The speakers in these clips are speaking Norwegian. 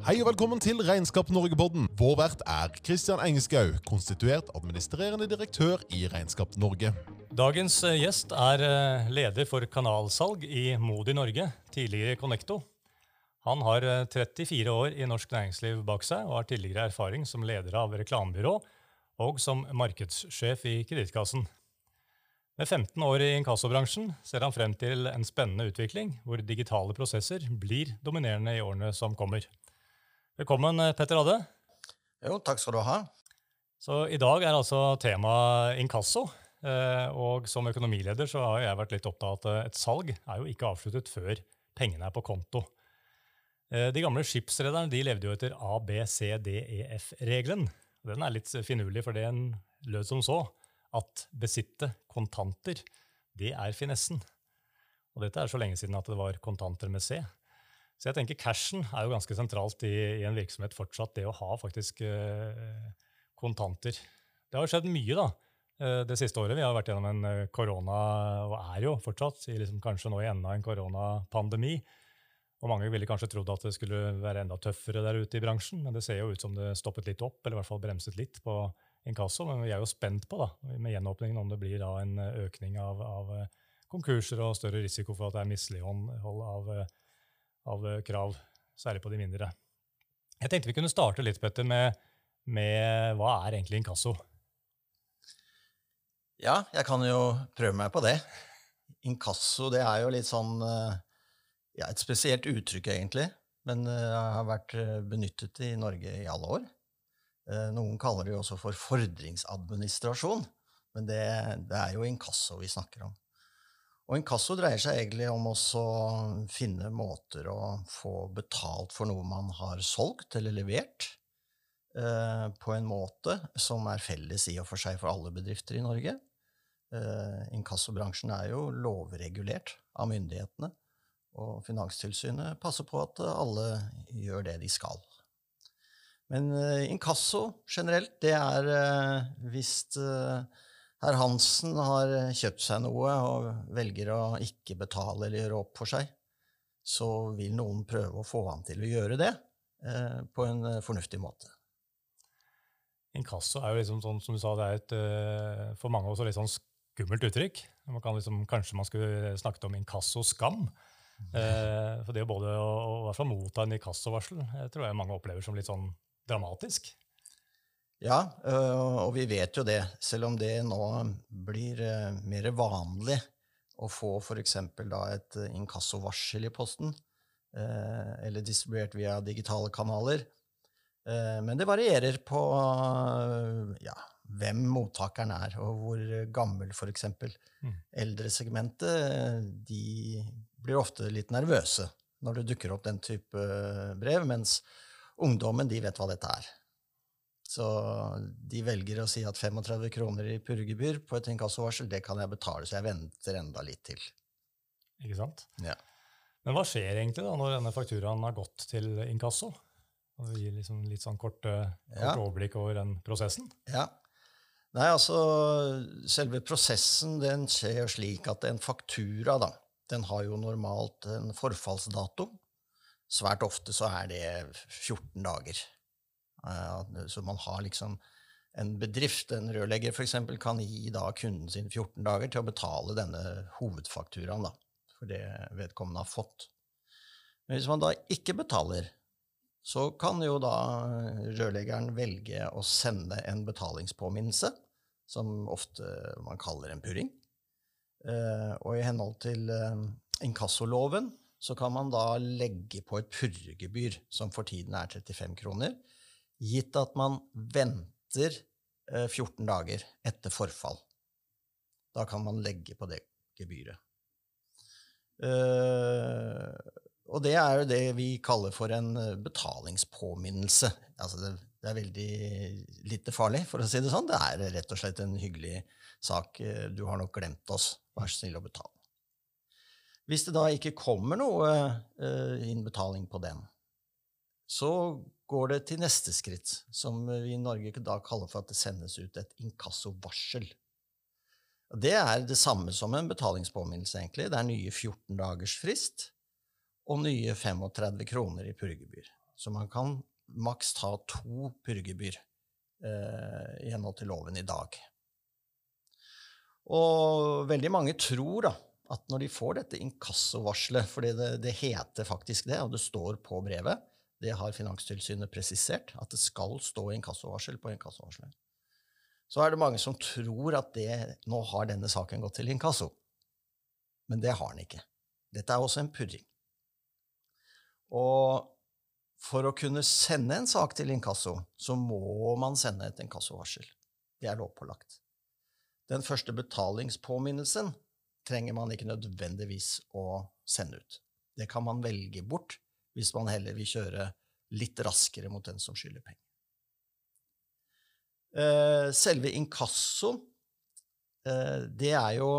Hei og velkommen til Regnskap Norge-podden. Vår vert er Kristian Engeskau, konstituert administrerende direktør i Regnskap Norge. Dagens eh, gjest er eh, leder for kanalsalg i Modi Norge, tidligere Connecto. Han har eh, 34 år i norsk næringsliv bak seg og har tidligere erfaring som leder av reklamebyrå og som markedssjef i Kredittkassen. Med 15 år i inkassobransjen ser han frem til en spennende utvikling hvor digitale prosesser blir dominerende i årene som kommer. Velkommen, eh, Petter Adde. Jo, takk skal du ha. Så I dag er altså tema inkasso. eh, Og som økonomileder så har jeg vært litt opptatt av at et salg er jo ikke avsluttet før pengene er på konto. Eh, De gamle skipsrederne de levde jo etter ABCDEF-regelen. Den er litt finurlig, for den lød som så at besitte kontanter, det er finessen. Og dette er så lenge siden at det var kontanter med C. Så jeg tenker cashen er jo ganske sentralt i, i en virksomhet fortsatt, det å ha faktisk eh, kontanter. Det har jo skjedd mye da, eh, det siste året. Vi har vært gjennom en eh, korona, og er jo fortsatt liksom, kanskje nå i enda en koronapandemi. Og mange ville kanskje trodd at det skulle være enda tøffere der ute i bransjen, men det ser jo ut som det stoppet litt opp, eller i hvert fall bremset litt på inkasso. Men vi er jo spent på, da, med gjenåpningen, om det blir da en økning av, av eh, konkurser og større risiko for at det er mislighold av, eh, av eh, krav, særlig på de mindre. Jeg tenkte vi kunne starte litt, Petter, med, med hva er egentlig inkasso? Ja, jeg kan jo prøve meg på det. Inkasso, det er jo litt sånn eh, Ja, et spesielt uttrykk, egentlig. Men eh, har vært benyttet i Norge i alle år. Noen kaller det jo også for fordringsadministrasjon. Men det, det er jo inkasso vi snakker om. Og inkasso dreier seg egentlig om å finne måter å få betalt for noe man har solgt eller levert, eh, på en måte som er felles i og for seg for alle bedrifter i Norge. Eh, inkassobransjen er jo lovregulert av myndighetene, og Finanstilsynet passer på at alle gjør det de skal. Men eh, inkasso generelt, det er eh, hvis eh, herr Hansen har kjøpt seg noe og velger å ikke betale eller gjøre opp for seg, så vil noen prøve å få han til å gjøre det eh, på en eh, fornuftig måte. Inkasso er jo liksom sånn, som du sa, det er et, eh, for mange også litt sånn skummelt uttrykk. Man kan liksom, kanskje man skulle snakket om inkassoskam. Eh, for det både å, å motta en inkassovarsel tror jeg mange opplever som litt sånn dramatisk. Ja, øh, og vi vet jo det, selv om det nå blir øh, mer vanlig å få f.eks. et inkassovarsel i posten, øh, eller distribuert via digitale kanaler. Men det varierer på ja, hvem mottakeren er, og hvor gammel f.eks. Mm. Eldresegmentet de blir ofte litt nervøse når det dukker opp den type brev, mens ungdommen de vet hva dette er. Så de velger å si at 35 kroner i purregebyr på et inkassovarsel, det kan jeg betale, så jeg venter enda litt til. Ikke sant? Ja. Men hva skjer egentlig da når denne fakturaen har gått til inkasso? Og gir liksom litt sånn kort, eh, kort Ja. overblikk over den prosessen. Ja. Nei, altså, selve prosessen den skjer slik at en faktura, da, den har jo normalt en forfallsdato. Svært ofte så er det 14 dager. Eh, Så man har liksom en bedrift, en rørlegger eksempel, kan gi da kunden sin 14 dager til å betale denne hovedfakturaen, da, for det vedkommende har fått. Men hvis man da ikke betaler, så kan jo da rørleggeren velge å sende en betalingspåminnelse, som ofte man kaller en purring. Eh, og i henhold til eh, inkassoloven så kan man da legge på et purregebyr, som for tiden er 35 kroner, gitt at man venter eh, 14 dager etter forfall. Da kan man legge på det gebyret. Eh, og det er jo det vi kaller for en eh, betalingspåminnelse. Altså det, det er veldig lite farlig, for å si det sånn. Det er rett og slett en hyggelig sak. Eh, Du har nok glemt oss. Vær så snill å betale. Hvis det da ikke kommer noe eh, innbetaling på den, så går det til neste skritt, som vi i Norge da kaller for at det sendes ut et inkassovarsel. Det er det samme som en betalingspåminnelse, egentlig. Det er nye 14 dagers frist og nye 35 kroner i purgebyr. Så man kan maks ta to purgebyr eh, i henhold til loven i dag. Og veldig mange tror da, at når de får dette inkassovarselet, fordi det, det heter faktisk det, og det står på brevet, det har Finanstilsynet presisert, at det skal stå inkassovarsel på inkassovarselet, så er det mange som tror at det, nå har denne saken gått til inkasso. Men det har den ikke. Dette er også en purring. Og for å kunne sende en sak til inkasso, så må man sende et inkassovarsel. Det er lovpålagt. Den første betalingspåminnelsen trenger man ikke nødvendigvis å sende ut. Det kan man velge bort hvis man heller vil kjøre litt raskere mot den som skylder penger. Eh, selve inkasso, eh, det er jo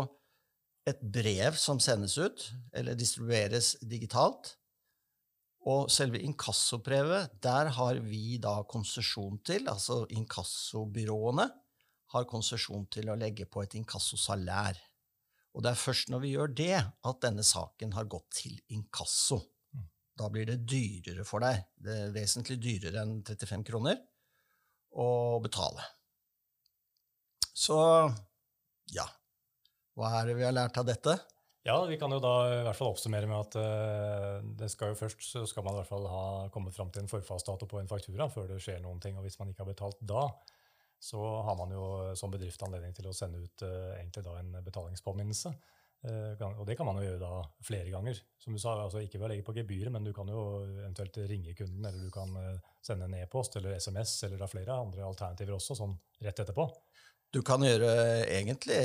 et brev som sendes ut, eller distribueres digitalt. Og selve inkassobrevet, der har vi da konsesjon til, altså inkassobyråene har konsesjon til å legge på et inkassosalær. Og det er først når vi gjør det, at denne saken har gått til inkasso. Da blir det dyrere for deg. Det er vesentlig dyrere enn 35 kroner å betale. Så ja, hva er det vi har lært av dette? Ja, Vi kan jo da i hvert fall oppsummere med at uh, det skal jo først så skal man i hvert fall ha kommet fram til en forfallsdato på en faktura før det skjer noen ting. og Hvis man ikke har betalt da, så har man jo som bedrift anledning til å sende ut uh, egentlig da en betalingspåminnelse. Uh, og det kan man jo gjøre da flere ganger. Som du sa, altså Ikke ved å legge på gebyret, men du kan jo eventuelt ringe kunden, eller du kan sende en e-post eller SMS, eller da flere andre alternativer også, sånn rett etterpå. Du kan gjøre egentlig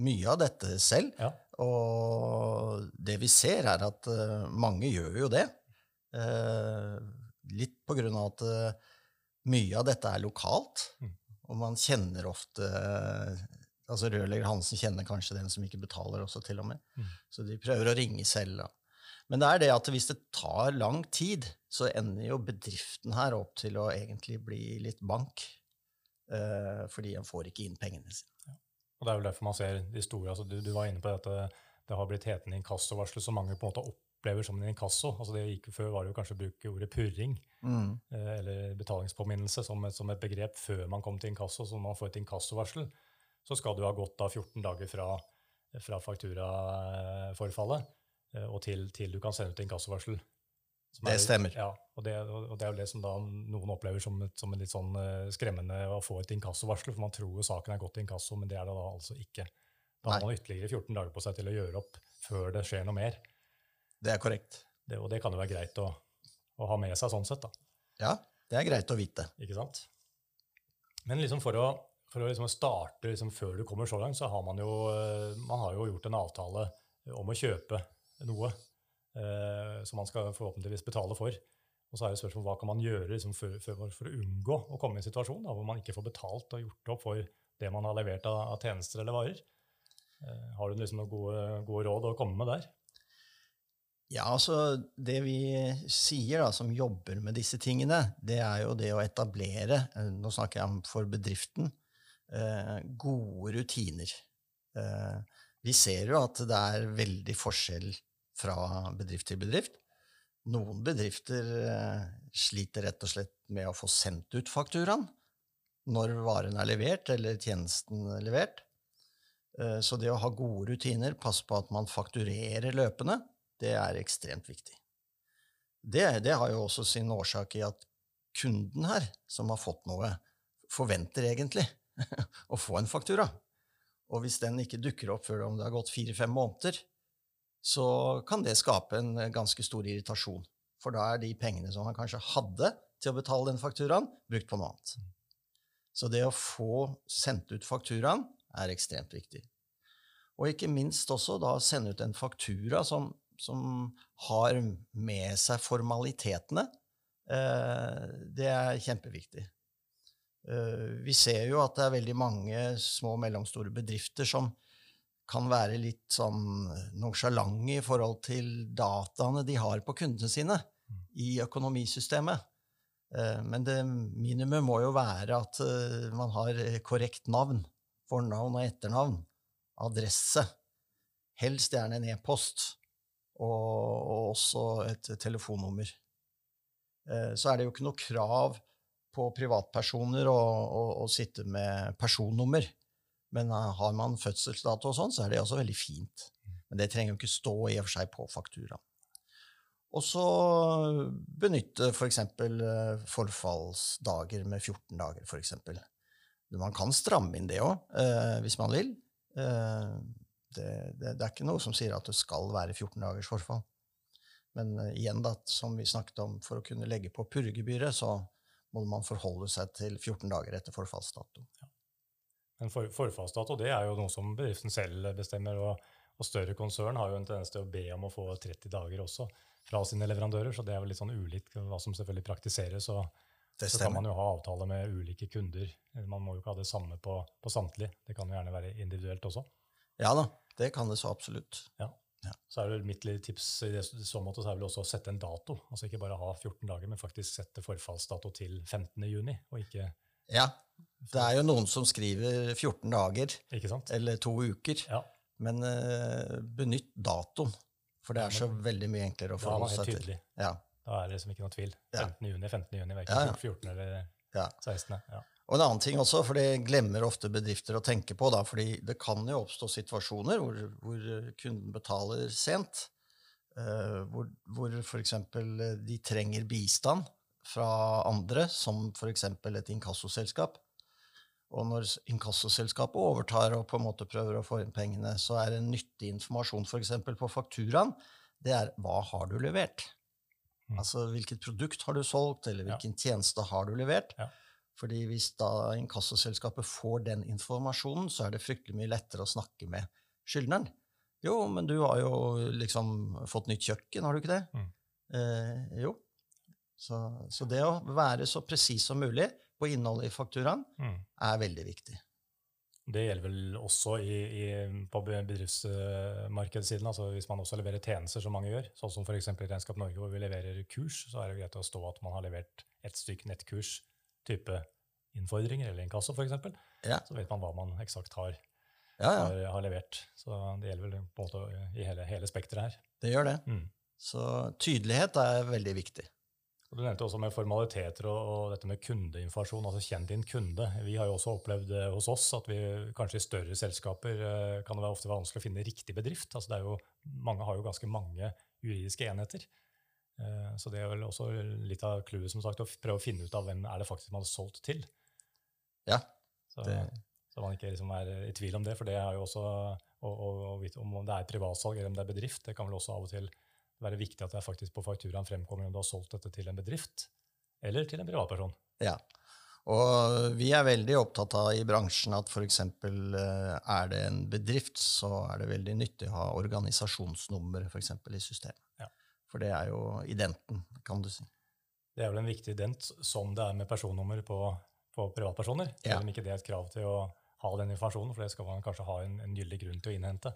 mye av dette selv. Ja. Og det vi ser, er at mange gjør jo det. Litt på grunn av at mye av dette er lokalt. Mm. Og man kjenner ofte altså Rørlegger Hansen kjenner kanskje den som ikke betaler også, til og med. Mm. Så de prøver å ringe selv. Da. Men det er det at hvis det tar lang tid, så ender jo bedriften her opp til å egentlig bli litt bank. Uh, fordi en får ikke inn pengene sine. Ja. Og Det er vel derfor man ser de store altså du, du, var inne på at det, har blitt hetende inkassovarsel, som mange på en måte opplever som en inkasso. Altså det gikk Før var det jo kanskje å bruke ordet purring, mm. uh, eller betalingspåminnelse, som et, som et, begrep før man kom til inkasso. Så når man får et inkassovarsel, så skal du ha gått da 14 dager fra, fra fakturaforfallet uh, og til, til, du kan sende ut inkassovarsel. Det er, stemmer. Ja, og det, og det, er jo det som da noen opplever som, et, som en litt sånn uh, skremmende å få et inkassovarsel, for man tror jo saken er gått til inkasso, men det er det da altså ikke. Da har man ytterligere 14 dager på seg til å gjøre opp før det skjer noe mer. Det er korrekt. Det, og det kan jo være greit å, å, ha med seg sånn sett. da. Ja, det er greit å vite. Ikke sant? Men liksom for å, for å liksom starte liksom før du kommer så langt, så har man jo, eh, man har jo gjort en avtale om å kjøpe noe eh, som man skal forhåpentligvis betale for. Og så er det spørsmål hva kan man gjøre liksom, for, for, for, å unngå å komme i en situasjon da, hvor man ikke får betalt og gjort opp for det man har levert av, av tjenester eller varer. Eh, har du liksom noen gode, gode, råd å komme med der? Ja, altså Det vi sier, da, som jobber med disse tingene, det er jo det å etablere eh, Nå snakker jeg om for bedriften. Eh, gode rutiner. Eh, vi ser jo at det er veldig forskjell fra bedrift til bedrift. Noen bedrifter eh, sliter rett og slett med å få sendt ut fakturaen når varen er levert eller tjenesten er levert. Så det å ha gode rutiner, passe på at man fakturerer løpende, det er ekstremt viktig. Det, det, har jo også sin årsak i at kunden her, som har fått noe, forventer egentlig å få en faktura. Og hvis den ikke dukker opp før om det har gått fire-fem måneder, så kan det skape en eh, ganske stor irritasjon. For da er de pengene som han kanskje hadde til å betale den fakturaen, brukt på noe annet. Så det å få sendt ut fakturaen er ekstremt viktig. Og ikke minst også da sende ut en faktura som, som har med seg formalitetene. Eh, det er kjempeviktig. Eh, vi ser jo at det er veldig mange små og mellomstore bedrifter som kan være litt sånn nonsjalante i forhold til dataene de har på kundene sine i økonomisystemet. Eh, men det minimum må jo være at eh, man har korrekt navn, fornavn og etternavn, adresse, helst gjerne en e-post, og også et telefonnummer. så er det jo ikke noe krav på privatpersoner å, å, å sitte med personnummer. Men eh, har man fødselsdato og sånn, så er det også veldig fint. Men det trenger jo ikke stå i og for seg på fakturaen. Og så benytte f.eks. For forfallsdager med 14 dager, f.eks. Man kan stramme inn det òg, eh, hvis man vil. Eh, det, det, det, er ikke noe som sier at det skal være 14 dagers forfall. Men eh, igjen, da, som vi snakket om, for å kunne legge på purregebyret, så må man forholde seg til 14 dager etter forfallsdato. Ja. Men for, forfallsdato det er jo noe som bedriften selv bestemmer. og, og større konsern har jo en tendens til å be om å få 30 dager også fra sine leverandører, så det er jo litt sånn ulikt hva som selvfølgelig praktiseres. og så kan man jo ha avtale med ulike kunder. Man må jo ikke ha det samme på, på samtlige. Det kan jo gjerne være individuelt også. Ja da, det kan det så absolutt. Ja. Ja. Så er det Mitt lille tips i så måte så er vel også å sette en dato. Altså Ikke bare ha 14 dager, men faktisk sette forfallsdato til 15. juni. og ikke... Ja, det er jo noen som skriver 14 dager eller to uker. Ja. Men uh, benytt datoen, for det er så veldig mye enklere å forholde seg til. Ja. Da er det liksom ikke noe tvil. 15. juni, 15. juni, verken 14. eller 16. Ja. Og en annen ting også, for det glemmer ofte bedrifter å tenke på, da, fordi det kan jo oppstå situasjoner hvor, hvor kunden betaler sent, uh, hvor, hvor f.eks. de trenger bistand fra andre, som f.eks. et inkassoselskap. Og når inkassoselskapet overtar og på en måte prøver å få inn pengene, så er det nyttig informasjon f.eks. på fakturaen. Det er hva har du levert? Mm. Altså hvilket produkt har du solgt, eller hvilken ja. tjeneste har du levert? Ja. Fordi hvis da inkassoselskapet får den informasjonen, så er det fryktelig mye lettere å snakke med skyldneren. Jo, men du har jo liksom fått nytt kjøkken, har du ikke det? Mm. Eh, jo. Så, så, det å være så presis som mulig på innholdet i fakturaen mm. er veldig viktig. Det gjelder vel også i, i, på bedriftsmarkedssiden. altså Hvis man også leverer tjenester, som mange gjør, sånn som f.eks. Regnskap Norge, hvor vi leverer kurs, så er det greit å stå at man har levert et stykk nettkurs type innfordringer, eller inkasso f.eks., ja. så vet man hva man eksakt har, ja, ja. har, har levert. Så det gjelder vel på en måte i hele, hele spekteret her. Det gjør det. Mm. Så tydelighet er veldig viktig. Og du nevnte også med formaliteter og, og, dette med kundeinformasjon. altså Kjenn din kunde. Vi har jo også opplevd eh, hos oss at vi kanskje i større selskaper eh, kan det være ofte vanskelig å finne riktig bedrift. altså det er jo, Mange har jo ganske mange juridiske enheter. Eh, så det er vel også litt av clouet, som sagt, å prøve å finne ut av hvem er det faktisk man har solgt til. Ja. Så, så man ikke liksom er i tvil om det, for det er jo også å, å, å vite om det er privatsalg eller om det er bedrift. Det kan vel også av og til være viktig at det er faktisk på fakturaen fremkommer om du har solgt dette til en bedrift eller til en privatperson. Ja, og vi er veldig opptatt av i bransjen at f.eks. Eh, er det en bedrift, så er det veldig nyttig å ha organisasjonsnummer for eksempel, i systemet. Ja. For det er jo identen, kan du si. Det er vel en viktig ident som det er med personnummer på, på privatpersoner. Selv om ikke det er et krav til å ha den informasjonen, for det skal man kanskje ha en, en gyldig grunn til å innhente.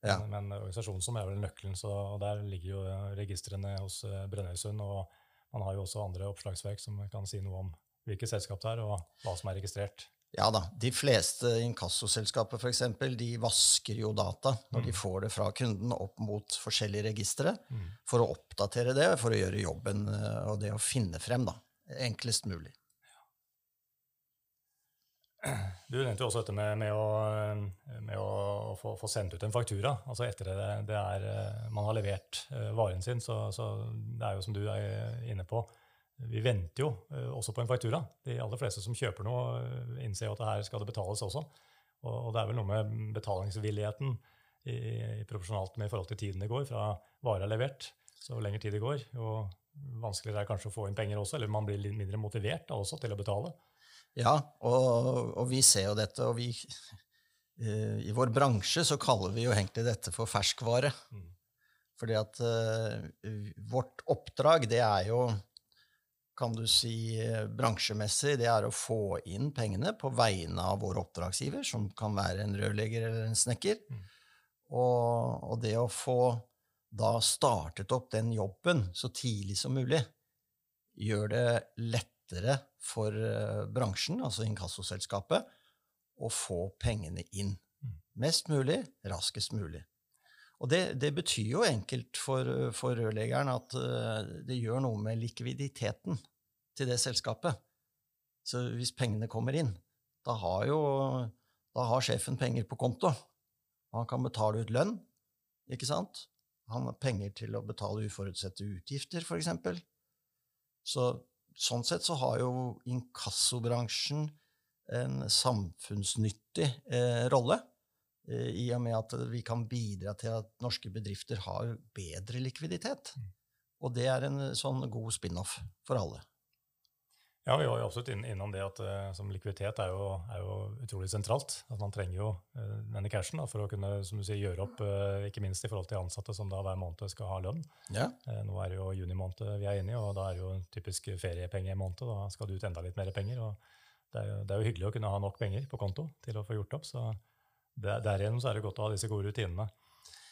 Ja. Men, men organisasjonsnummer er vel nøkkelen, så, og der ligger jo registrene hos eh, Brønnøysund. Og man har jo også andre oppslagsverk som kan si noe om hvilket selskap det er, og hva som er registrert. Ja da. De fleste inkassoselskaper for eksempel, de vasker jo data når mm. de får det fra kunden opp mot forskjellige registre, mm. for å oppdatere det, for å gjøre jobben eh, og det å finne frem da, enklest mulig. Du nevnte jo også dette med, med, å, med å få, få, sendt ut en faktura. altså Etter det, det er, eh, man har levert eh, varen sin, så, så det er jo som du er inne på, vi venter jo eh, også på en faktura. De aller fleste som kjøper noe, eh, innser jo at her skal det betales også. Og, det er vel noe med betalingsvilligheten i, i proporsjonalt med i forhold til tiden det går fra vare er levert. Så jo lenger tid det går, jo vanskeligere er det kanskje å få inn penger også, eller man blir litt mindre motivert da også til å betale. Ja, og, og vi ser jo dette, og vi uh, I vår bransje så kaller vi jo egentlig dette for ferskvare. Mm. Fordi at uh, vårt oppdrag, det er jo kan du si, bransjemessig, det er å få inn pengene på vegne av vår oppdragsgiver, som kan være en rørlegger eller en snekker. Mm. Og, og, det å få da startet opp den jobben så tidlig som mulig, gjør det lettere for uh, bransjen, altså inkassoselskapet, å få pengene inn. Mm. Mest mulig, raskest mulig. Og det, det betyr jo enkelt for, for rørleggeren at uh, det gjør noe med likviditeten til det selskapet. Så hvis pengene kommer inn, da har jo da har sjefen penger på konto. Han kan betale ut lønn, ikke sant? Han har penger til å betale uforutsette utgifter, f.eks. Så sånn sett så har jo inkassobransjen en samfunnsnyttig eh, rolle. Eh, I og med at vi kan bidra til at norske bedrifter har bedre likviditet. Mm. Og det er en sånn god spin-off for alle. Ja, vi var jo absolutt innom det at uh, som likviditet er jo, er jo, utrolig sentralt. At man trenger jo uh, denne cashen da, for å kunne som du sier, gjøre opp, uh, ikke minst i forhold til ansatte som da hver måned skal ha lønn. Ja. nå er det jo juni måned vi er inne i, og da er det jo typisk feriepengemåned. Da skal det ut enda litt mer penger. og det er, jo, det er, jo, hyggelig å kunne ha nok penger på konto til å få gjort opp. så Derigjennom så er det godt å ha disse gode rutinene.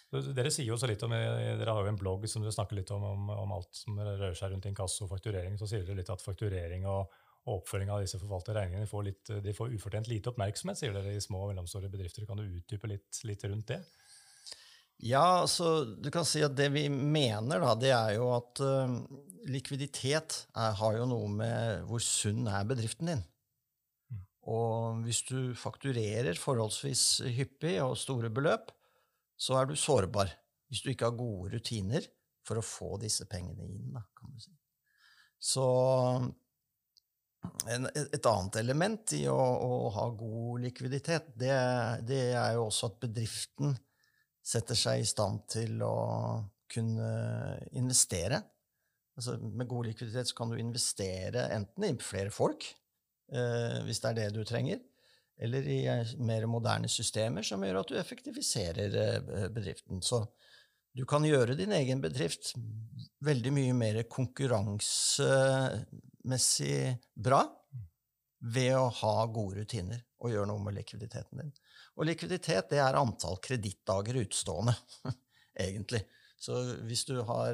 Dere sier jo så litt om, dere har jo en blogg som dere snakker litt om, om, om alt som rører seg rundt inkasso og fakturering. Så sier dere litt at fakturering og, og oppføring av disse forvaltede regningene får, litt, de får ufortjent lite oppmerksomhet, sier dere i små og mellomstore bedrifter. Kan du utdype litt, litt, rundt det? Ja, altså, du kan si at det vi mener, da, det er jo at uh, likviditet er, har jo noe med hvor sunn er bedriften din. Mm. Og hvis du fakturerer forholdsvis hyppig og store beløp, så er du sårbar hvis du ikke har gode rutiner for å få disse pengene inn. Da, kan si. Så en, et annet element i å, å ha god likviditet, det, det, er jo også at bedriften setter seg i stand til å kunne investere. Altså, med god likviditet kan du investere enten i flere folk, eh, hvis det er det du trenger, eller i eh, mer moderne systemer som gjør at du effektiviserer eh, bedriften. Så du kan gjøre din egen bedrift veldig mye mer konkurransemessig bra ved å ha gode rutiner og gjøre noe med likviditeten din. Og likviditet det er antall kredittdager utstående, egentlig. Så hvis du har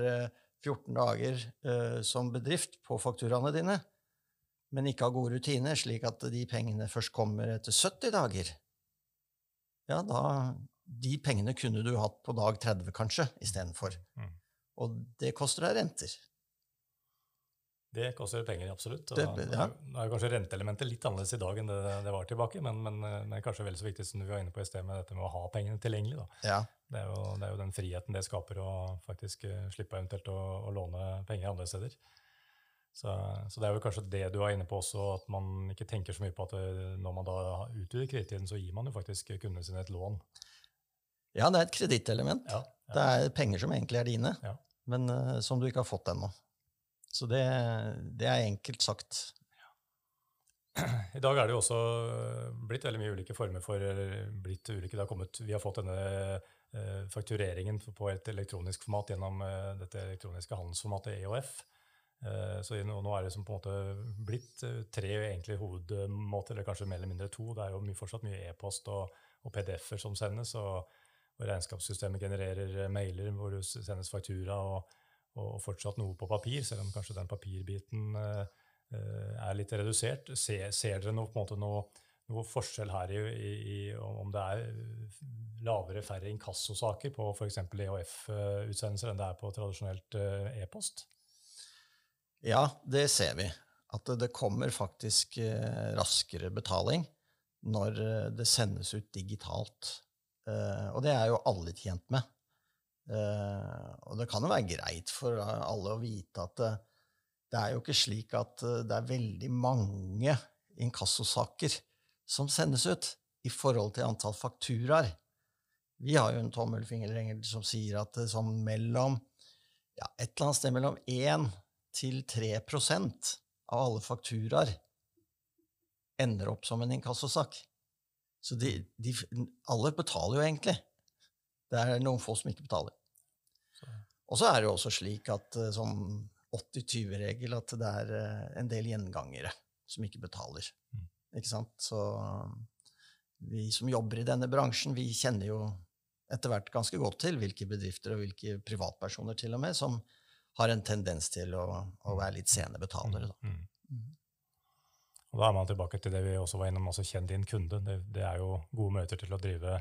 14 eh, dager som bedrift på fakturaene dine, men ikke har gode rutiner, slik at de pengene først kommer etter 70 dager, ja, da De pengene kunne du hatt på dag 30, kanskje, istedenfor. Mm. Og det koster deg renter. Det koster penger, absolutt. Og det, ja. Nå er kanskje renteelementet litt annerledes i dag enn det, det var tilbake, men, men, men, kanskje vel så viktig som du var inne på i sted med dette med å ha pengene tilgjengelig. Ja. Det, er jo, det, er jo, den friheten det skaper å faktisk eh, slippe eventuelt å, å låne penger andre steder. Så, så, det er jo kanskje det du er inne på også, at man ikke tenker så mye på at det, eh, når man da utvider kredittiden, så gir man jo faktisk kundene sine et lån. Ja, det er et kredittelement. Ja, ja. Det er penger som egentlig er dine, ja. men uh, som du ikke har fått ennå. Så det, det, er enkelt sagt. I dag er det jo også blitt veldig mye ulike former for blitt ulike, det har kommet, Vi har fått denne faktureringen på et elektronisk format gjennom dette elektroniske handelsformatet EOF. Eh, så nå er det som på en måte blitt eh, tre hovedmåter, eller kanskje mer eller mindre to. Det er jo mye, fortsatt mye e-post og, og PDF-er som sendes, og, og, regnskapssystemet genererer eh, mailer hvor det sendes faktura, og, og, fortsatt noe på papir, selv om kanskje den papirbiten uh, er litt redusert. Ser, ser dere noe, på en måte noe, noe forskjell her i, i, om det er lavere, færre inkassosaker på f.eks. EHF-utsendelser enn det er på tradisjonelt e-post? Ja, det ser vi. At det kommer faktisk eh, raskere betaling når eh, det sendes ut digitalt. Eh, og det er jo alle tjent med. Og det kan jo være greit for alle å vite at det, er jo ikke slik at det er veldig mange inkassosaker som sendes ut i forhold til antall fakturaer. Vi har jo en tommelfingerregel som sier at sånn mellom ja, et eller annet sted mellom én til 3% av alle fakturaer ender opp som en inkassosak. Så de, de, alle betaler jo egentlig. Det er noen få som ikke betaler. Og så er det jo også slik at sånn som 80-20-regel at det er eh, en del gjengangere som ikke betaler. Mm. Ikke sant? Så vi som jobber i denne bransjen, vi kjenner jo etter hvert ganske godt til hvilke bedrifter og hvilke privatpersoner til og med som har en tendens til å, å være litt sene betalere. Da. Mm. Mm. Og da er man tilbake til det vi også var innom, altså kjenn din kunde. Det, det, er jo gode møter til å drive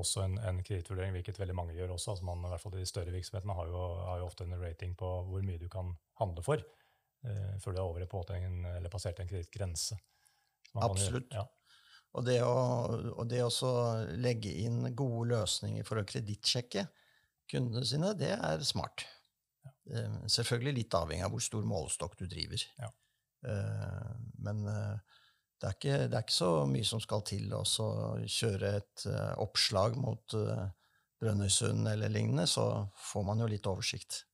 også en, en kredittvurdering, hvilket veldig mange gjør også. altså man, i hvert fall De større virksomhetene har jo, har jo, ofte en rating på hvor mye du kan handle for eh, før du er over i en, eller passert en kredittgrense. Absolutt. Ja. Og det å, og det å legge inn gode løsninger for å kredittsjekke kundene sine, det er smart. Ja. Selvfølgelig litt avhengig av hvor stor målestokk du driver. Ja. Eh, men eh, det er, ikke, det er, ikke, så mye som skal til å kjøre et eh, oppslag mot Brønnøysund eller lignende, så får man jo litt oversikt.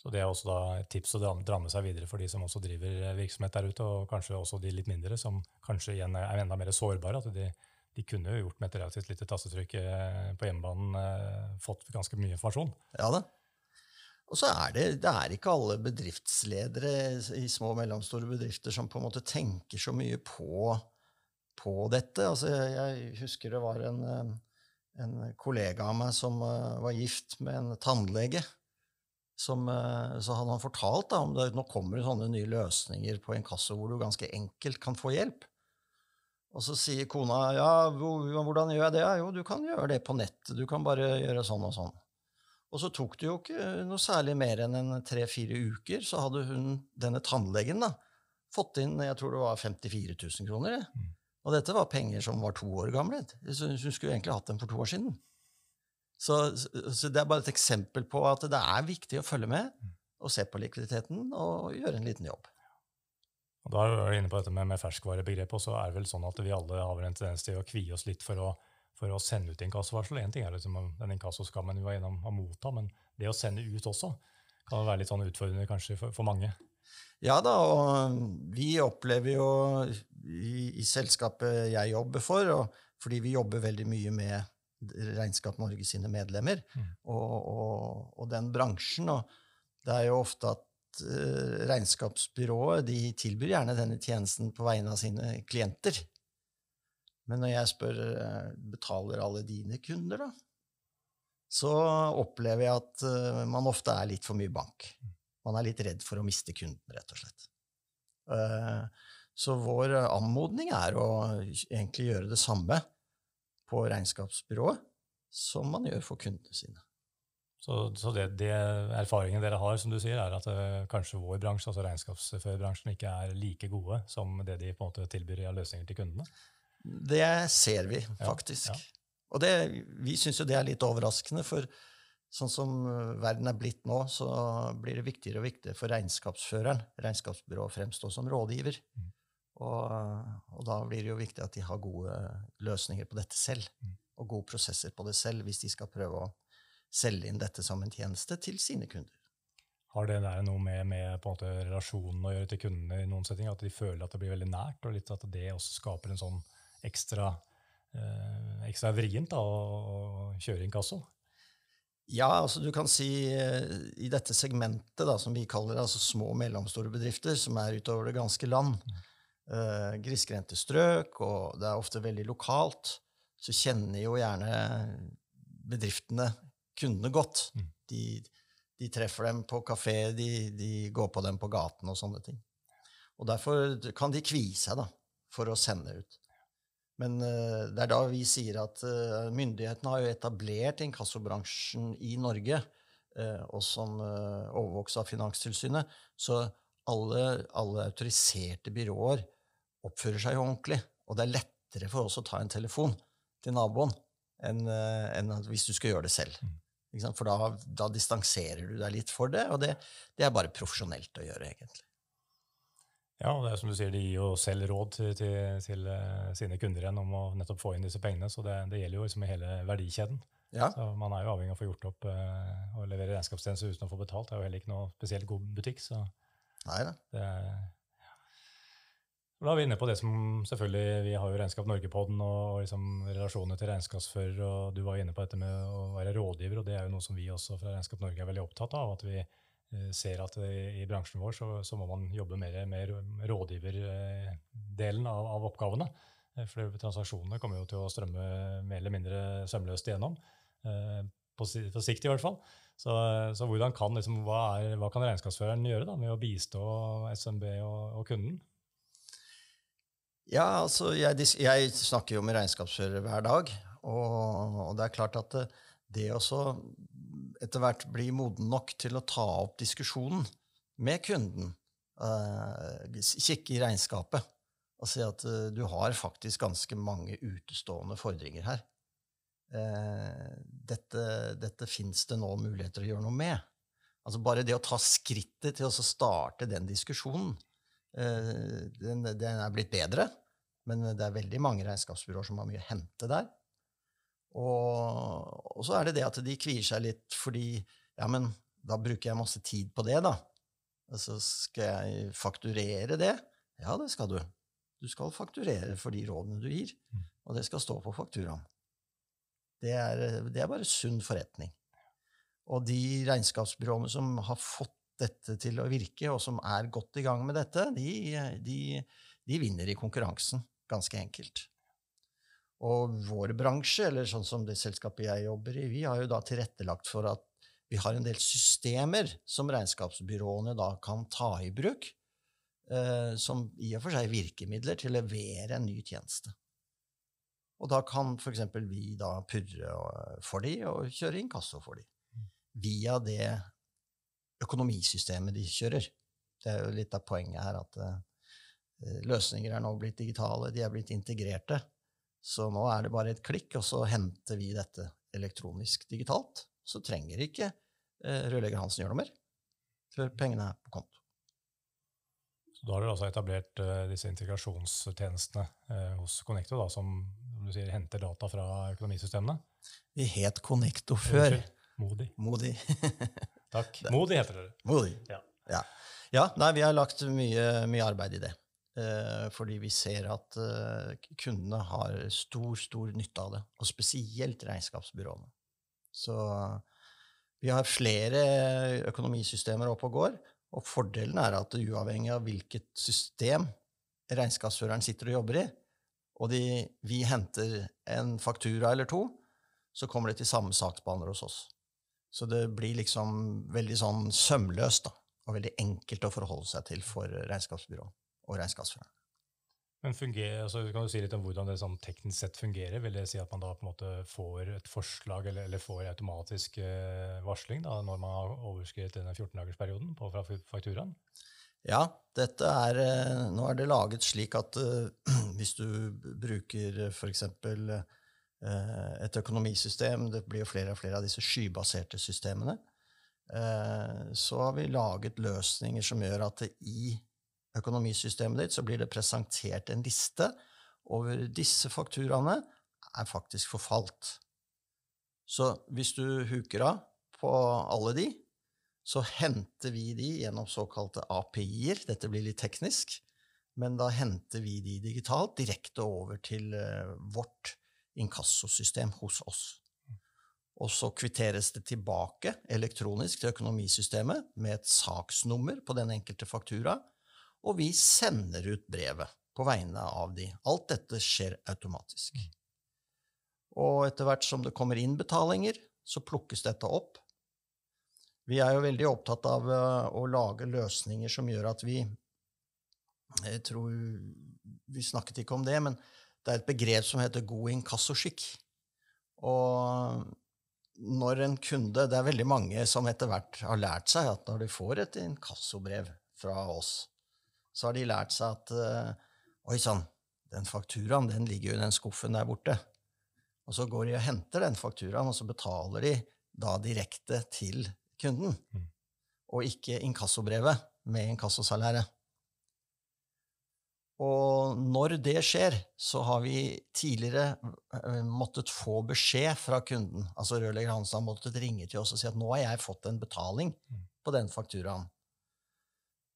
Så Det er også da et tips å dra med seg videre for de som også driver virksomhet der ute, og kanskje også de litt mindre, som kanskje igjen er enda mer sårbare. at de, de kunne jo gjort med et relativt lite tastetrykk på hjemmebanen fått ganske mye informasjon. Ja det. Og så er det, det er ikke alle bedriftsledere i små og mellomstore bedrifter som på en måte tenker så mye på, på dette. Altså, jeg, husker det var en, en, kollega av meg som uh, var gift med en tannlege. Som, uh, så hadde han fortalt da, om det nå kommer det sånne nye løsninger på inkasso hvor du ganske enkelt kan få hjelp. Og så sier kona ja, hvordan gjør jeg det? Jo, du kan gjøre det på nettet. Du kan bare gjøre sånn og sånn. Og så tok det jo ikke noe særlig mer enn en tre-fire uker, så hadde hun, denne tannlegen da, fått inn jeg tror det var 54 000 kroner. Mm. Og dette var penger som var to år gamle. Så hun skulle egentlig hatt dem for to år siden. Så, så, det er bare et eksempel på at det er viktig å følge med mm. og se på likviditeten og gjøre en liten jobb. Og Da er du inne på dette med, med ferskvarebegrepet, og så er det vel sånn at vi alle har en tendens til å kvie oss litt for å for å sende ut inkassovarsel. Én ting er liksom den inkassoskammen vi var gjennom å motta, men det å sende ut også kan være litt sånn utfordrende kanskje for, for mange. Ja da, og vi opplever jo i, i, selskapet jeg jobber for, og fordi vi jobber veldig mye med Regnskap Norge sine medlemmer mm. og, og, og, den bransjen. Og det er jo ofte at uh, regnskapsbyrået de tilbyr gjerne denne tjenesten på vegne av sine klienter. Men når jeg spør eh, betaler alle dine kunder, da, så opplever jeg at uh, man ofte er litt for mye bank. Man er litt redd for å miste kunden, rett og slett. Uh, så vår anmodning er å egentlig gjøre det samme på regnskapsbyrået som man gjør for kundene sine. Så, så det, det, erfaringen dere har, som du sier, er at uh, kanskje vår bransje, altså regnskapsførerbransjen, ikke er like gode som det de på en måte tilbyr av løsninger til kundene? Det ser vi faktisk. Og det, vi syns jo det er litt overraskende, for sånn som øh, verden er blitt nå, så blir det viktigere og viktigere for regnskapsføreren, regnskapsbyrået, å fremstå som rådgiver. Mm. Og, og, da blir det jo viktig at de har gode løsninger på dette selv, mm. og gode prosesser på det selv, hvis de skal prøve å selge inn dette som en tjeneste til sine kunder. Har det der noe med, med på en måte relasjonen å gjøre til kundene i noen setting? At de føler at det blir veldig nært, og litt at det også skaper en sånn ekstra, eh, ekstra vrient da, å, kjøre inkasso? Ja, altså du kan si eh, i dette segmentet, da, som vi kaller altså små og mellomstore bedrifter, som er utover det ganske land, mm. eh, grisgrendte strøk, og det er ofte veldig lokalt, så kjenner jo gjerne bedriftene kundene godt. Mm. De, de, treffer dem på kafé, de, de, går på dem på gaten og sånne ting. Og derfor kan de kvie seg da, for å sende ut. Men uh, det er da vi sier at uh, myndighetene har jo etablert inkassobransjen i Norge, uh, og som overvåkes av Finanstilsynet. Så alle, alle, autoriserte byråer oppfører seg jo ordentlig. Og det er lettere for oss å ta en telefon til naboen enn, enn hvis du skal gjøre det selv. Mm. For da, da, distanserer du deg litt for det, og det, det er bare profesjonelt å gjøre, egentlig. Ja, og det er som du sier, De gir jo selv råd til, til, til uh, sine kunder igjen om å nettopp få inn disse pengene. Så det, det gjelder jo liksom i hele verdikjeden. Ja. Så Man er jo avhengig av å få gjort opp uh, og levere regnskapstjenester uten å få betalt. Det er jo heller ikke noe spesielt god butikk. så Neida. det ja. Da er vi inne på det som selvfølgelig, Vi har jo Regnskap Norge-podden og liksom relasjonene til regnskapsfører. og Du var inne på dette med å være rådgiver, og det er jo noe som vi også fra Regnskap Norge er veldig opptatt av. at vi Eh, ser at i bransjen vår så, så må man jobbe mer med rådgiverdelen av, av oppgavene. Eh, for transaksjonene kommer jo til å strømme mer eller mindre sømløst igjennom. Eh, på, på sikt, i hvert fall. Så, så kan, liksom, hva, er, hva, kan regnskapsføreren gjøre da, med å bistå SMB og, og kunden? Ja, altså, jeg, jeg snakker jo med regnskapsførere hver dag, og, og, det er klart at det, det også etter hvert bli moden nok til å ta opp diskusjonen med kunden, uh, kikke i regnskapet og si at uh, du har faktisk ganske mange utestående fordringer her. Uh, dette dette fins det nå muligheter å gjøre noe med. Altså Bare det å ta skrittet til å starte den diskusjonen, den, den, er blitt bedre. Men det er veldig mange regnskapsbyråer som har mye å hente der. Og, og, så er det det at de kvier seg litt fordi Ja, men da bruker jeg masse tid på det, da. Altså, så skal jeg fakturere det. Ja, det skal du. Du skal fakturere for de rådene du gir, mm. og det skal stå på fakturaen. Det er, det er bare sunn forretning. Og de regnskapsbyråene som har fått dette til å virke, og som er godt i gang med dette, de, de, de vinner i konkurransen, ganske enkelt. Og vår bransje, eller sånn som det selskapet jeg jobber i, vi har jo da tilrettelagt for at vi har en del systemer som regnskapsbyråene da kan ta i bruk, eh, som i og for seg virkemidler til å levere en ny tjeneste. Og da kan f.eks. vi da purre for de og kjøre inkasso for de, via det økonomisystemet de kjører. Det er jo litt av poenget her at eh, løsninger er nå blitt digitale, de er blitt integrerte. Så nå er det bare et klikk, og så henter vi dette elektronisk digitalt. Så trenger ikke eh, rørlegger Hansen gjøre noe mer før pengene er på konto. Så Da har dere altså etablert uh, disse integrasjonstjenestene uh, hos Connecto, da, som du sier, henter data fra økonomisystemene? Vi het Connecto før. Modi. Modi. Takk. Modi heter dere. Modi. Ja. ja. ja. Nei, vi har lagt mye, mye arbeid i det. Eh, fordi vi ser at eh, kundene har stor, stor nytte av det. Og spesielt regnskapsbyråene. Så vi har flere økonomisystemer oppe og går. Og fordelen er at uavhengig av hvilket system regnskapsføreren sitter og jobber i, og de, vi henter en faktura eller to, så kommer det til samme saksbehandler hos oss. Så det blir liksom veldig sånn sømløst da, og veldig enkelt å forholde seg til for regnskapsbyrået og regnskapsføreren. Men fungerer, altså, Kan du si litt om hvordan det sånn teknisk sett fungerer? Vil det si at man da på en måte får et forslag eller, eller får automatisk eh, varsling da, når man har overskrevet denne 14-dagersperioden på fra fakturaen? Ja, dette er, eh, nå er det laget slik at uh, hvis du bruker f.eks. Uh, et økonomisystem, det blir jo flere og flere av disse skybaserte systemene, uh, så har vi laget løsninger som gjør at det i økonomisystemet ditt, så blir det presentert en liste over disse fakturaene er faktisk forfalt. Så hvis du huker av på alle de, så henter vi de gjennom såkalte API-er. Dette blir litt teknisk, men da henter vi de digitalt direkte over til uh, vårt inkassosystem hos oss. Og så kvitteres det tilbake elektronisk til økonomisystemet med et saksnummer på den enkelte faktura, og vi sender ut brevet på vegne av de. Alt dette skjer automatisk. Og etter hvert som det kommer inn betalinger, så plukkes dette opp. Vi er jo veldig opptatt av eh, å lage løsninger som gjør at vi Jeg tror Vi snakket ikke om det, men det er et begrep som heter god inkassoskikk. Og når en kunde Det er veldig mange som etter hvert har lært seg at når de får et inkassobrev fra oss, så har de lært seg at uh, Oi sann, den fakturaen den ligger jo i den skuffen der borte. Og så går de og henter den fakturaen, og så betaler de da direkte til kunden. Mm. Og ikke inkassobrevet med inkassosalæret. Og når det skjer, så har vi tidligere eh, måttet få beskjed fra kunden. Altså rørlegger Hansen har måttet ringe til oss og si at nå har jeg fått en betaling mm. på den fakturaen.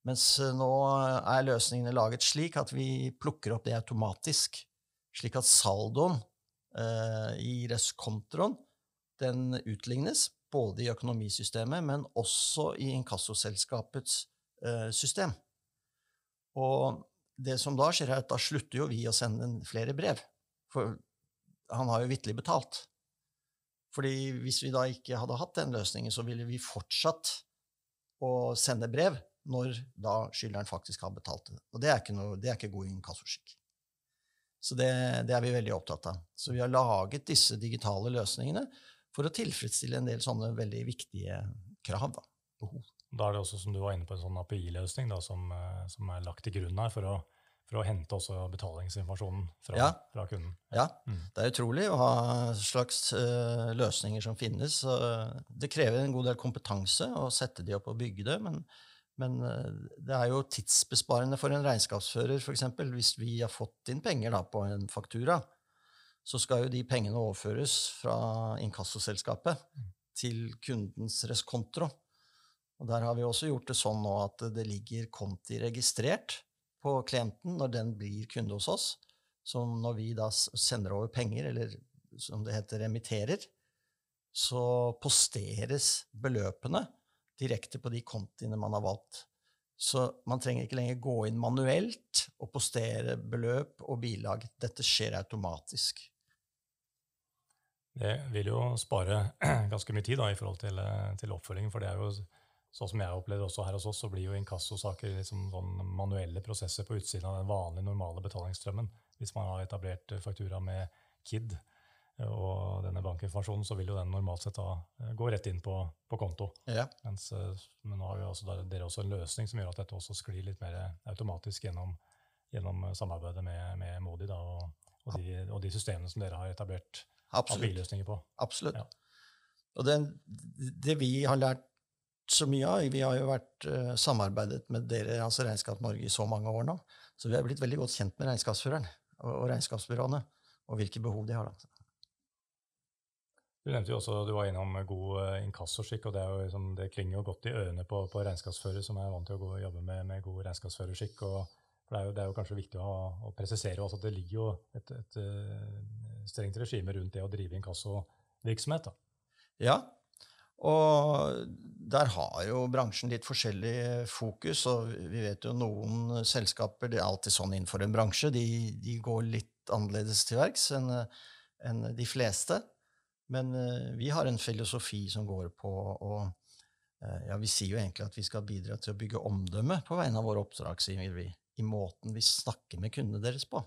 Mens eh, nå er løsningene laget slik at vi plukker opp det automatisk, slik at saldoen eh, i reskontroen den utlignes både i økonomisystemet, men også i inkassoselskapets eh, system. Og det som da skjer, er at da slutter jo vi å sende flere brev. For han har jo vitterlig betalt. Fordi hvis vi da ikke hadde hatt den løsningen, så ville vi fortsatt å sende brev når da skyldneren faktisk har betalt det. Og det er ikke, noe, det er ikke god inkassoskikk. Så det, det, er vi veldig opptatt av. Så vi har laget disse digitale løsningene for å tilfredsstille en del sånne veldig viktige krav. Da. Behov. Da er det også, som du var inne på, en sånn API-løsning som, eh, som, er lagt til grunn her for å, for å hente også betalingsinformasjonen fra, ja. fra kunden. Ja, mm. det er utrolig å ha slags uh, løsninger som finnes. det krever en god del kompetanse å sette de opp og bygge det, men men eh, det er jo tidsbesparende for en regnskapsfører, f.eks. Hvis vi har fått inn penger da, på en faktura, så skal jo de pengene overføres fra inkassoselskapet til kundens reskonto. Og der har vi også gjort det sånn nå at det ligger konti registrert på klienten når den blir kunde hos oss. Så når vi da sender over penger, eller som det heter, remitterer, så posteres beløpene direkte på de kontiene man har valgt. Så man trenger ikke lenger gå inn manuelt og postere beløp og bilag. Dette skjer automatisk. Det vil jo spare ganske mye tid da, i forhold til, til oppfølgingen. For det er jo sånn som jeg opplevde også her hos oss, så blir jo inkassosaker liksom sånn manuelle prosesser på utsiden av den vanlige, normale betalingsstrømmen. Hvis man har etablert faktura med KID, og denne bankinformasjonen, så vil jo den normalt sett da eh, gå rett inn på, på konto. Ja. Mens, eh, men nå har jo også dere også en løsning som gjør at dette også sklir litt mer automatisk gjennom, gjennom samarbeidet med, med Modi da, og, og, de, og, de, systemene som dere har etablert API-løsninger på. Absolutt. Ja. Og det, det, vi har lært så mye av Vi har jo vært uh, samarbeidet med dere, altså Regnskap Norge i så mange år nå, så vi har blitt veldig godt kjent med regnskapsføreren og, og regnskapsbyråene og hvilke behov de har. da. Du nevnte jo også, du var innom god eh, inkassoskikk, og det, liksom, det, klinger jo godt i ørene på, på regnskapsfører som er vant til å gå og jobbe med, med god regnskapsførerskikk. og det er, jo, det er, jo, kanskje viktig å, å presisere også at det ligger jo et, et, et eh, strengt regime rundt det å drive inkassovirksomhet. Ja, og der har jo bransjen litt forskjellig fokus. Og vi vet jo noen selskaper Det er alltid sånn innenfor en bransje. De, de går litt annerledes til verks enn, enn de fleste. Men uh, vi har en filosofi som går på å uh, Ja, vi sier jo egentlig at vi skal bidra til å bygge omdømme på vegne av våre oppdragsgivere i måten vi snakker med kundene deres på.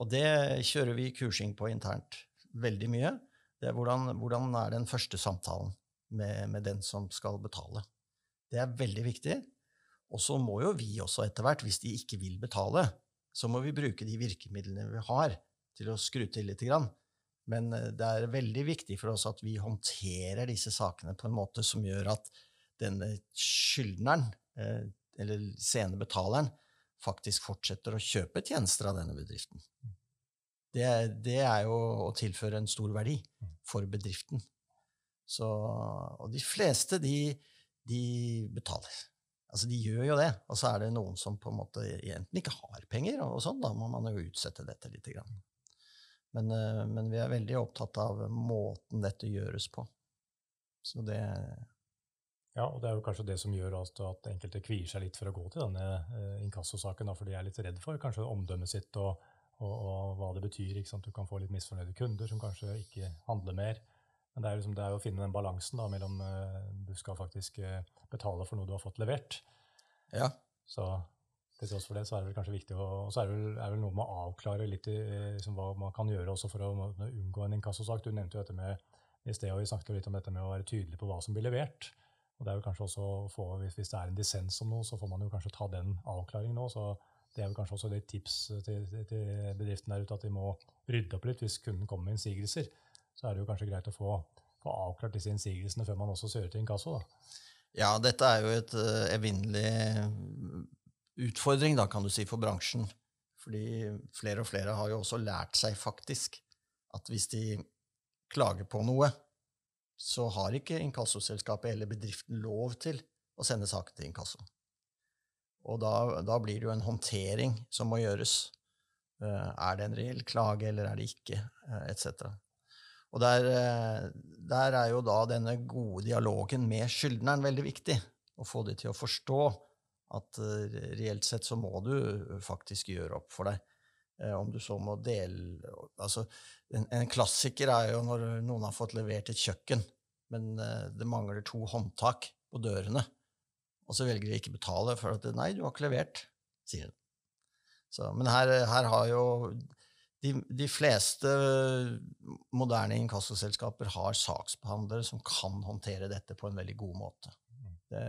Og det kjører vi kursing på internt veldig mye. Det er hvordan, hvordan er den første samtalen med, med, den som skal betale. Det er veldig viktig. Og så må jo vi også etter hvert, hvis de ikke vil betale, så må vi bruke de virkemidlene vi har, til å skru til litt. Grann. Men eh, det er veldig viktig for oss at vi håndterer disse sakene på en måte som gjør at denne skyldneren, eh, eller sene betaleren, faktisk fortsetter å kjøpe tjenester av denne bedriften. Det, det er jo å tilføre en stor verdi for bedriften. Så, og de fleste, de, de betaler. Altså, De gjør jo det. Og så er det noen som på en måte enten ikke har penger, og sånn, da må man jo utsette dette litt. Men, eh, men, vi er veldig opptatt av måten dette gjøres på. Så det Ja, og det er jo kanskje det som gjør at, at enkelte kvier seg litt for å gå til denne eh, inkassosaken, for de er litt redd for kanskje omdømmet sitt og, og, og hva det betyr. Du kan få litt misfornøyde kunder som kanskje ikke handler mer. Men det er, liksom, det er jo å finne den balansen da, mellom uh, du skal faktisk betale for noe du har fått levert. Ja. Så til tross for det, så er det vel kanskje viktig å, så er det vel, er vel noe med å avklare litt i, liksom, hva man kan gjøre også for å unngå en inkassosak. Du nevnte jo dette med i sted, og vi snakket jo litt om dette med å være tydelig på hva som blir levert. Og det er jo kanskje også få, hvis, det er en dissens om noe, så får man jo kanskje ta den avklaringen nå. så det er jo kanskje også et tips til, til bedriften der ute at de må rydde opp litt hvis kunden kommer med innsigelser. Så er det jo kanskje greit å få, få avklart disse innsigelsene før man også kjører til inkasso. da. Ja, dette er jo et uh, evinnelig utfordring, da, kan du si, for bransjen. Fordi flere og flere har jo også lært seg faktisk at hvis de klager på noe, så har ikke inkassoselskapet eller bedriften lov til å sende saken til inkasso. Og da, da, blir det jo en håndtering som må gjøres. Uh, er det en reell klage, eller er det ikke, uh, etc. Og der, uh, der, er jo da denne gode dialogen med skyldneren veldig viktig. Å få de til å forstå at uh, reelt sett så må du eh, faktisk gjøre opp for deg. Uh, om du så må dele Altså, en, en, klassiker er jo når noen har fått levert et kjøkken, men det mangler to håndtak på dørene, og så velger de ikke betale for at 'nei, du har ikke levert', sier de. Så, men her, her, har jo de, de fleste moderne inkassoselskaper har saksbehandlere som kan håndtere dette på en veldig god måte. Det,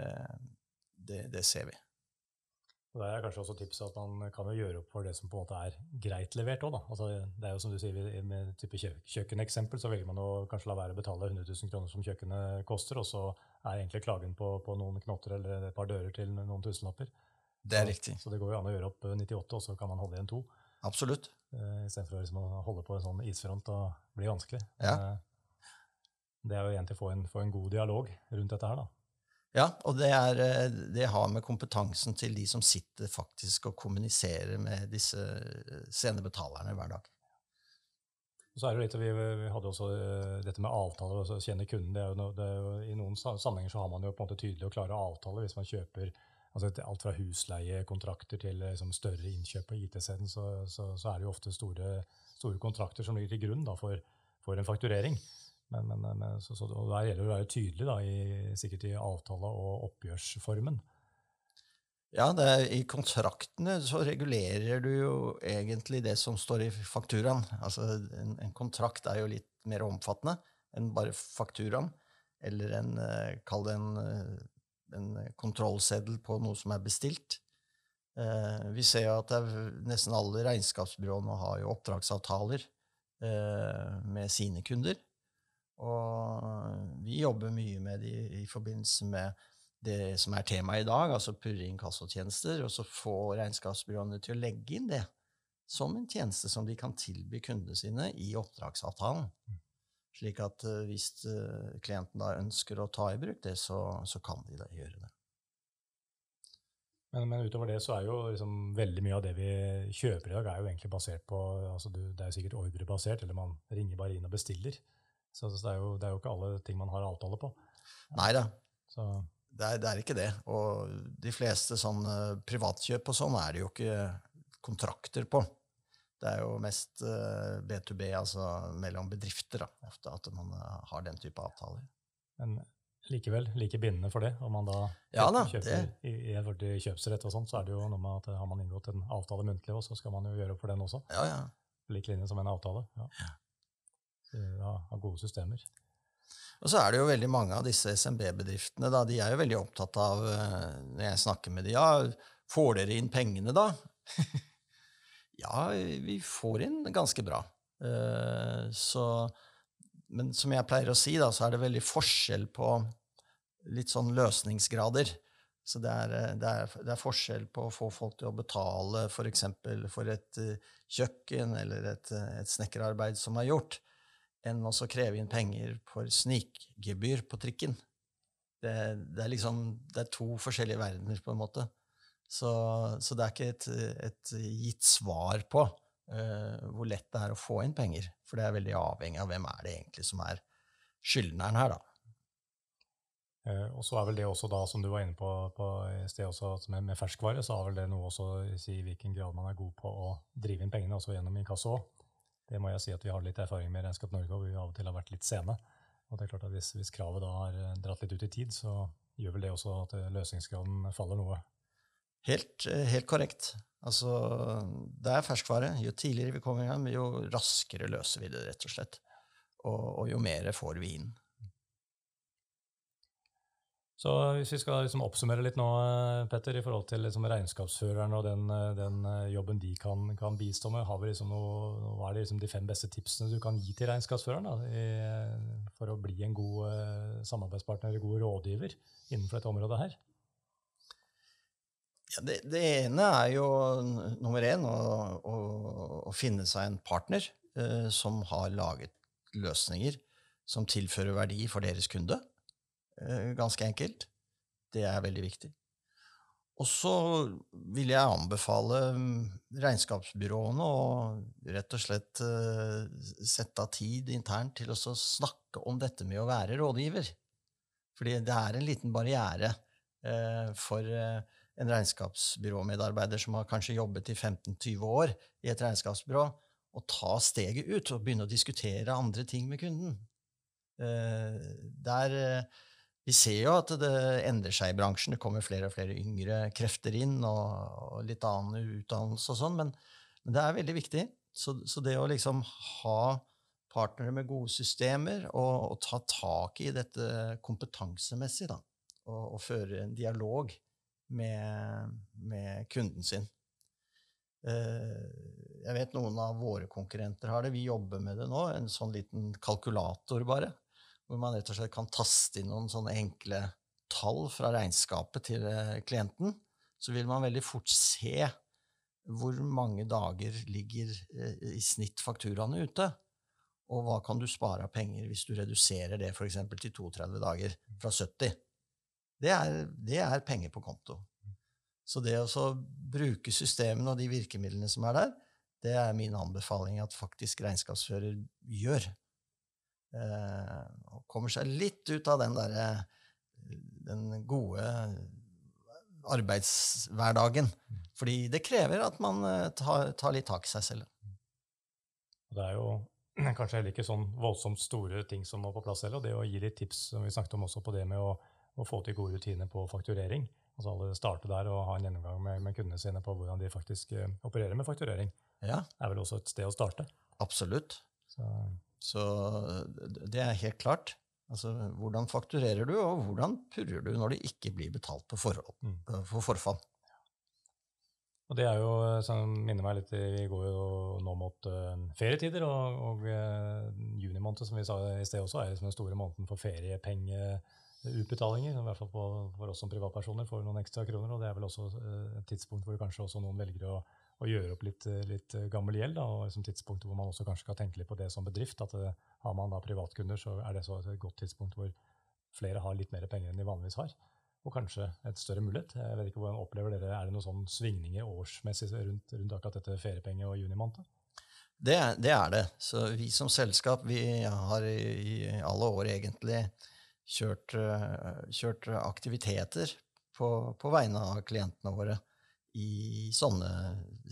det, det ser vi. Og Det er kanskje også tipset at man kan jo gjøre opp for det som på en måte er greit levert òg. Altså, det er jo som du sier, Med type kjøkkeneksempel så velger man å kanskje la være å betale 100 000 kroner som kjøkkenet koster, og så er egentlig klagen på, på noen knotter eller et par dører til noen tusenlapper. Det er riktig. Så, så det går jo an å gjøre opp 98, og så kan man holde igjen to. Absolutt. Uh, Istedenfor liksom å holde på en sånn isfront og bli vanskelig. Ja. Uh, det er jo egentlig å få en, få en god dialog rundt dette her, da. Ja, og det, er, eh, det, har med kompetansen til de som sitter faktisk og kommuniserer med disse scenebetalerne hver dag. Så er det litt, vi, vi hadde også dette med avtaler, Å kjenne kunden. Det er jo, det er jo, I noen sammenhenger så har man jo på en måte tydelige og klare avtaler hvis man kjøper altså alt fra husleiekontrakter til liksom, større innkjøp på IT-scenen, så, så, så, er det jo ofte store, store kontrakter som ligger til grunn da, for, for, en fakturering. Men, men, men så, så, og Der gjelder det å være tydelig da, i, sikkert i avtale- og oppgjørsformen. Ja, er, I kontraktene så regulerer du jo egentlig det som står i fakturaen. Altså, en, en kontrakt er jo litt mer omfattende enn bare fakturaen. Eller en, eh, kall det en eh, en kontrollseddel på noe som er bestilt. Eh, vi ser jo at nesten alle regnskapsbyråene har jo oppdragsavtaler eh, med sine kunder. Og vi jobber mye med det i forbindelse med det som er temaet i dag, altså purre inkassotjenester, og så få regnskapsbyråene til å legge inn det som en tjeneste som de kan tilby kundene sine i oppdragsavtalen. Slik at uh, hvis uh, klienten da ønsker å ta i bruk det, så, så kan de da gjøre det. Men, men, utover det så er jo liksom veldig mye av det vi kjøper i dag, er jo egentlig basert på altså du, Det er jo sikkert ordrebasert, eller man ringer bare inn og bestiller. Så, det, er jo, det, er jo, ikke alle ting man har avtale på. Nei da. Det er, det er, ikke det. Og de fleste sånn privatkjøp og sånn er det jo ikke kontrakter på. Det er jo mest B2B, eh, altså mellom bedrifter, da, ofte at man eh, har den type avtaler. Men likevel like bindende for det? Om man da ja, da, kjøper det. i, i kjøpsrett og sånn, så er det jo noe med at har man inngått en avtale muntlig, så skal man jo gjøre opp for den også. Ja, ja. Lik linje som en avtale. Ja. ja. Har gode systemer. Og så er det jo veldig mange av disse SMB-bedriftene, de er jo veldig opptatt av, eh, når jeg snakker med dem, ja, får dere inn pengene, da? Ja, vi får inn ganske bra. Eh, så, men som jeg pleier å si, da, så er det veldig forskjell på litt sånn løsningsgrader. Så det er, eh, det, er, det er, forskjell på å få folk til å betale f.eks. For, for et eh, kjøkken eller et, et snekkerarbeid som er gjort, enn å kreve inn penger for snikgebyr på trikken. Det, det, er liksom, det er to forskjellige verdener, på en måte. Så, så, det er ikke et, et gitt svar på uh, hvor lett det er å få inn penger. For det er veldig avhengig av hvem er det egentlig som er skyldneren her, da. Eh, og så er vel det også da, som du var inne på, på i sted også, med, med, ferskvare, så er vel det noe også å si i hvilken grad man er god på å drive inn pengene også gjennom inkasso. Det må jeg si at vi har litt erfaring med Regnskap Norge, og vi av og til har vært litt sene. Og det er klart at hvis, hvis kravet da har dratt litt ut i tid, så gjør vel det også at løsningsgraden faller noe. Helt, eh, helt, korrekt. Altså, det er ferskvare. Jo tidligere vi kommer i gang, jo raskere løser vi det, rett og slett. Og, og jo mer får vi inn. Så hvis vi skal liksom oppsummere litt nå, eh, Petter, i forhold til liksom regnskapsføreren og den, eh, den, jobben de kan, kan bistå med, har vi liksom noe, hva er det liksom de fem beste tipsene du kan gi til regnskapsføreren for å bli en god samarbeidspartner, eller god rådgiver innenfor dette området her? Ja, det, det, ene er jo nummer én å, å, å finne seg en partner eh, som har laget løsninger som tilfører verdi for deres kunde. Eh, ganske enkelt. Det er veldig viktig. Og så vil jeg anbefale mm, regnskapsbyråene å rett og slett eh, sette av tid internt til å snakke om dette med å være rådgiver. Fordi det er en liten barriere eh, for en regnskapsbyråmedarbeider som har kanskje jobbet i 15-20 år i et regnskapsbyrå, å ta steget ut og begynne å diskutere andre ting med kunden. Der, vi ser jo at det endrer seg i bransjen. Det kommer flere og flere yngre krefter inn, og, og litt annen utdannelse og sånn, men, men, det er veldig viktig. Så, så det å liksom ha partnere med gode systemer og, og ta tak i dette kompetansemessig, da, og, og føre en dialog med, med kunden sin. Eh, jeg vet noen av våre konkurrenter har det. Vi jobber med det nå. En sånn liten kalkulator, bare. Hvor man rett og slett kan taste inn noen sånne enkle tall fra regnskapet til eh, klienten. Så vil man veldig fort se hvor mange dager ligger eh, i snitt fakturaene ute. Og hva kan du spare av penger hvis du reduserer det f.eks. til 32 dager fra 70? Det er, det er penger på konto. Så det å bruke systemene og de virkemidlene som er der, det er min anbefaling at faktisk regnskapsfører gjør. Eh, og kommer seg litt ut av den derre den gode arbeidshverdagen. Fordi det krever at man eh, tar, tar litt tak i seg selv. Det er jo kanskje heller ikke sånn voldsomt store ting som må på plass heller. Og det å gi litt tips, som vi snakket om også på det med å, å få til gode rutiner på fakturering. Altså alle starte der og ha en gjennomgang med, med kundene sine på hvordan de faktisk uh, opererer med fakturering. Ja. er vel også et sted å starte. Absolutt. Så, Så det er helt klart. Altså, hvordan fakturerer du, og hvordan purrer du når det ikke blir betalt på forhold, Mm. for forfall? og det er jo, eh, som minner meg litt, Vi går jo nå mot uh, ferietider, og, og uh, juni måned, som vi sa i sted også, er liksom den store måneden for feriepengeutbetalinger. I hvert fall på, for oss som privatpersoner får vi noen ekstra kroner. Og det er vel også uh, et tidspunkt hvor kanskje også noen velger å, å gjøre opp litt, litt gammel gjeld. Da, og liksom tidspunkt hvor man også kanskje skal tenke litt på det som bedrift. at det, Har man da privatkunder, så er det så et godt tidspunkt hvor flere har litt mer penger enn de vanligvis har. Og kanskje et større mulighet. Jeg vet ikke hvordan opplever dere, Er det noen sånn svingninger årsmessig rundt, rundt akkurat dette feriepenge- og junimåned? Det, det er det. Så vi som selskap vi har i, alle år egentlig kjørt, eh, kjørt aktiviteter på, på vegne av klientene våre i sånne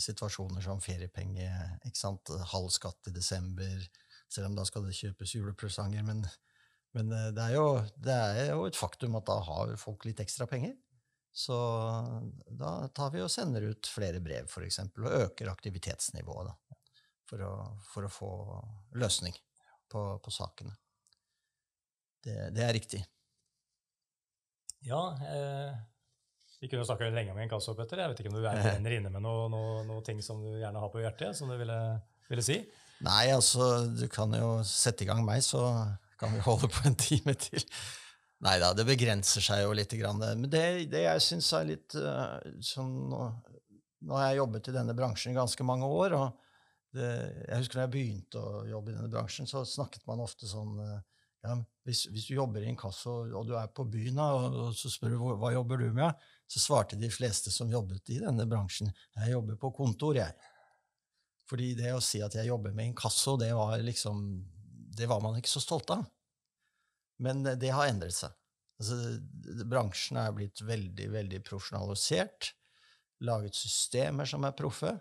situasjoner som feriepenge, ikke sant? halv skatt i desember, selv om da skal det kjøpes julepresanger. Men, men eh, det, er jo, det er jo et faktum at da har folk litt ekstra penger. Så da tar vi og sender ut flere brev, eksempel, og øker aktivitetsnivået. da for å, for å få løsning på, på sakene. Det, det er riktig. Ja, eh, vi kunne snakka lenge om inkasso, Petter. Jeg vet ikke om du er inne med noen noe, noe ting som du gjerne har på hjertet, som du ville, ville si? Nei, altså, du kan jo sette i gang meg, så kan vi holde på en time til. Nei da, det begrenser seg jo litt. Grann. Men det, det jeg syns er litt sånn nå, har jeg jobbet i denne bransjen i ganske mange år, og det, jeg husker da jeg begynte å jobbe i denne bransjen, så snakket man ofte sånn uh, ja, hvis, hvis, du jobber i inkasso og du er på byen, og, og så spør du hva jobber du med, så svarte de fleste som jobbet i denne bransjen, jeg jobber på kontor, jeg. Fordi det å si at jeg jobber med inkasso, det var liksom Det var man ikke så stolt av. Men det har endret seg. Altså, bransjen er blitt veldig, veldig profesjonalisert. Laget systemer som er proffe,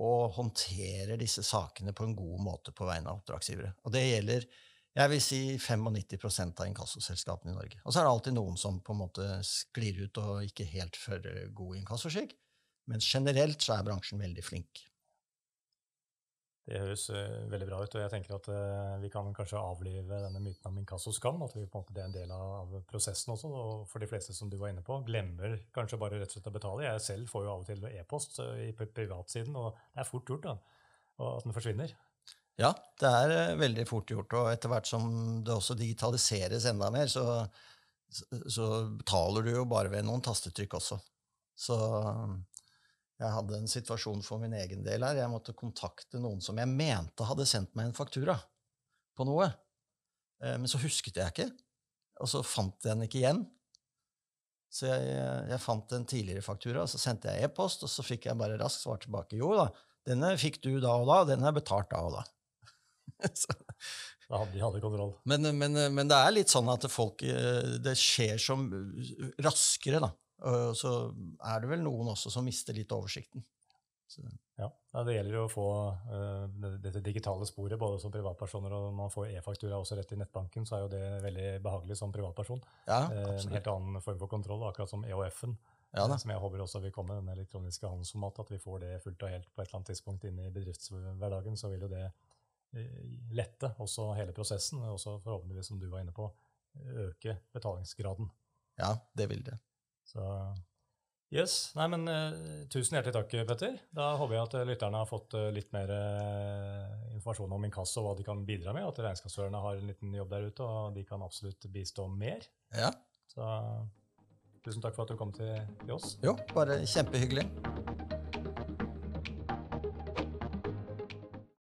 og håndterer disse sakene på en god måte på vegne av oppdragsgivere. Og det gjelder jeg vil si 95% av inkassoselskapene i Norge. Og så er det alltid noen som på en måte sklir ut og ikke helt fører god inkassoskikk. Men generelt så er bransjen veldig flink. Det høres uh, veldig bra ut, og jeg tenker at uh, vi kan kanskje avlive denne myten om inkassoskam. At vi på en måte, det er en del av, prosessen også. Og for de fleste som du var inne på, glemmer kanskje bare rett og slett å betale. Jeg selv får jo av og til e-post uh, i privatsiden, og det er fort gjort da, og at den forsvinner. Ja, det er veldig fort gjort. Og etter hvert som det også digitaliseres enda mer, så, så betaler du jo bare ved noen tastetrykk også. Så jeg hadde en situasjon for min egen del her. Jeg måtte kontakte noen som jeg mente hadde sendt meg en faktura på noe. Men så husket jeg ikke, og så fant jeg den ikke igjen. Så jeg, jeg fant en tidligere faktura, og så sendte jeg e-post, og så fikk jeg bare raskt svar tilbake. Jo da, denne fikk du da og da, og den er betalt da og da. så. Da hadde de hadde kontroll. Men, men, men, det er litt sånn at folk Det skjer som raskere, da. Og så er det vel noen også som mister litt oversikten. Så. Ja, Det gjelder jo å få uh, dette digitale sporet, både som privatpersoner og når man får e-faktura også rett i nettbanken, så er jo det veldig behagelig som privatperson. Ja, uh, en helt annen form for kontroll, akkurat som EOF-en. Ja som jeg håper også vil komme, den elektroniske handelsformatet, at vi får det fullt og helt på et eller annet tidspunkt inn i bedriftshverdagen, så vil jo det eh, lette også hele prosessen, og også forhåpentligvis, som du var inne på, øke betalingsgraden. Ja, det vil det. Så yes. Nei, men uh, tusen hjertelig takk, Petter. Da håper jeg at eh, lytterne har fått uh, litt mer uh, informasjon om inkasso og hva de kan bidra med, at regnskapsførerne har en liten jobb der ute, og de kan absolutt bistå mer. Ja. Så tusen takk for at du kom til, til oss. Jo, bare kjempehyggelig.